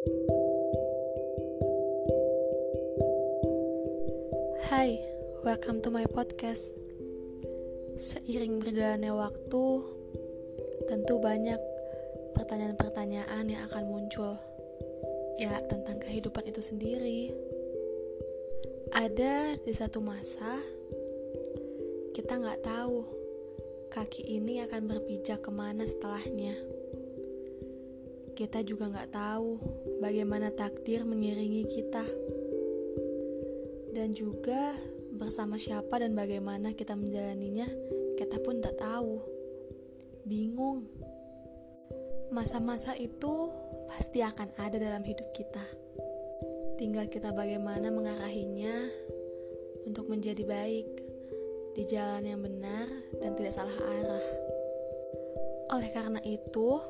Hai, welcome to my podcast. Seiring berjalannya waktu, tentu banyak pertanyaan-pertanyaan yang akan muncul. Ya, tentang kehidupan itu sendiri. Ada di satu masa, kita nggak tahu kaki ini akan berpijak ke mana setelahnya. Kita juga nggak tahu bagaimana takdir mengiringi kita dan juga bersama siapa dan bagaimana kita menjalaninya, kita pun tak tahu. Bingung. Masa-masa itu pasti akan ada dalam hidup kita. Tinggal kita bagaimana mengarahinya untuk menjadi baik di jalan yang benar dan tidak salah arah. Oleh karena itu,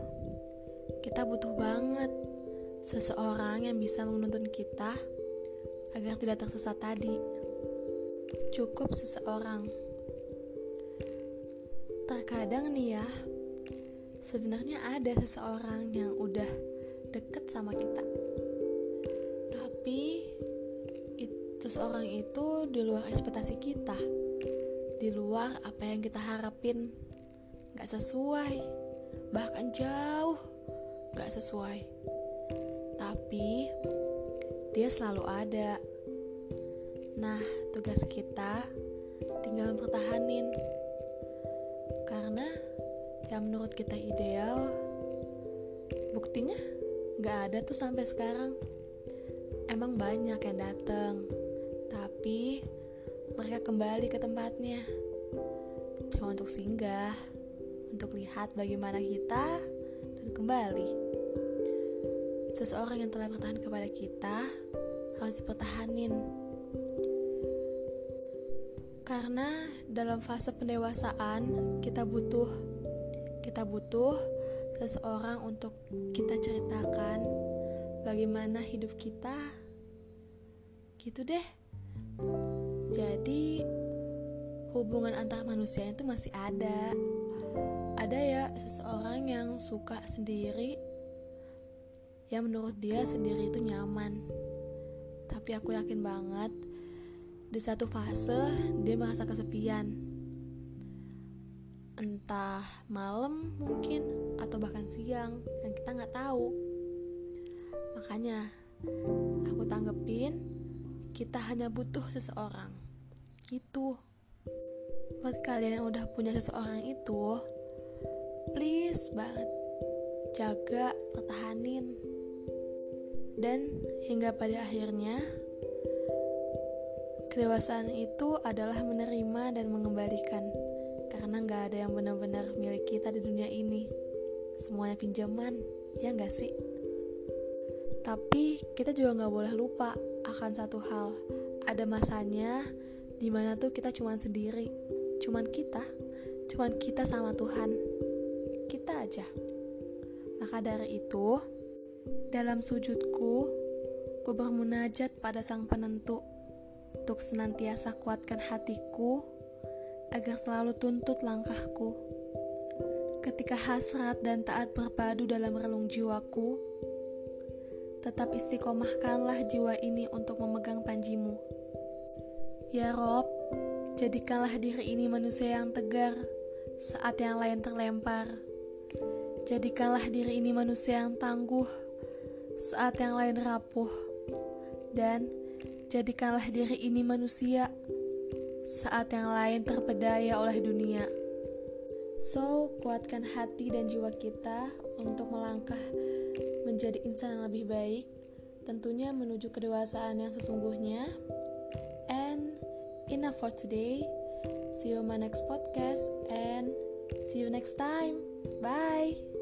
kita butuh banget seseorang yang bisa menuntun kita agar tidak tersesat tadi. Cukup seseorang. Terkadang nih ya, sebenarnya ada seseorang yang udah deket sama kita. Tapi itu, seseorang itu di luar ekspektasi kita. Di luar apa yang kita harapin. Gak sesuai. Bahkan jauh gak sesuai. Tapi dia selalu ada. Nah, tugas kita tinggal mempertahanin. Karena yang menurut kita ideal, buktinya gak ada tuh sampai sekarang. Emang banyak yang datang, tapi mereka kembali ke tempatnya. Cuma untuk singgah, untuk lihat bagaimana kita, dan kembali. Seseorang yang telah bertahan kepada kita harus dipertahanin. Karena dalam fase pendewasaan kita butuh kita butuh seseorang untuk kita ceritakan bagaimana hidup kita. Gitu deh. Jadi hubungan antar manusia itu masih ada. Ada ya seseorang yang suka sendiri yang menurut dia sendiri itu nyaman. Tapi aku yakin banget di satu fase dia merasa kesepian. Entah malam mungkin atau bahkan siang yang kita nggak tahu. Makanya aku tanggepin kita hanya butuh seseorang. Gitu. Buat kalian yang udah punya seseorang itu, please banget jaga, pertahanin dan hingga pada akhirnya, kedewasaan itu adalah menerima dan mengembalikan. Karena nggak ada yang benar-benar milik kita di dunia ini. Semuanya pinjaman, ya nggak sih? Tapi kita juga nggak boleh lupa akan satu hal. Ada masanya di mana tuh kita cuman sendiri. Cuman kita, cuman kita sama Tuhan. Kita aja. Maka dari itu, dalam sujudku, ku bermunajat pada Sang Penentu untuk senantiasa kuatkan hatiku agar selalu tuntut langkahku. Ketika hasrat dan taat berpadu dalam relung jiwaku, tetap istiqomahkanlah jiwa ini untuk memegang panjimu. Ya Rob, jadikanlah diri ini manusia yang tegar saat yang lain terlempar. Jadikanlah diri ini manusia yang tangguh saat yang lain rapuh, dan jadikanlah diri ini manusia saat yang lain terpedaya oleh dunia. So, kuatkan hati dan jiwa kita untuk melangkah menjadi insan yang lebih baik, tentunya menuju kedewasaan yang sesungguhnya. And enough for today. See you on my next podcast and see you next time. Bye.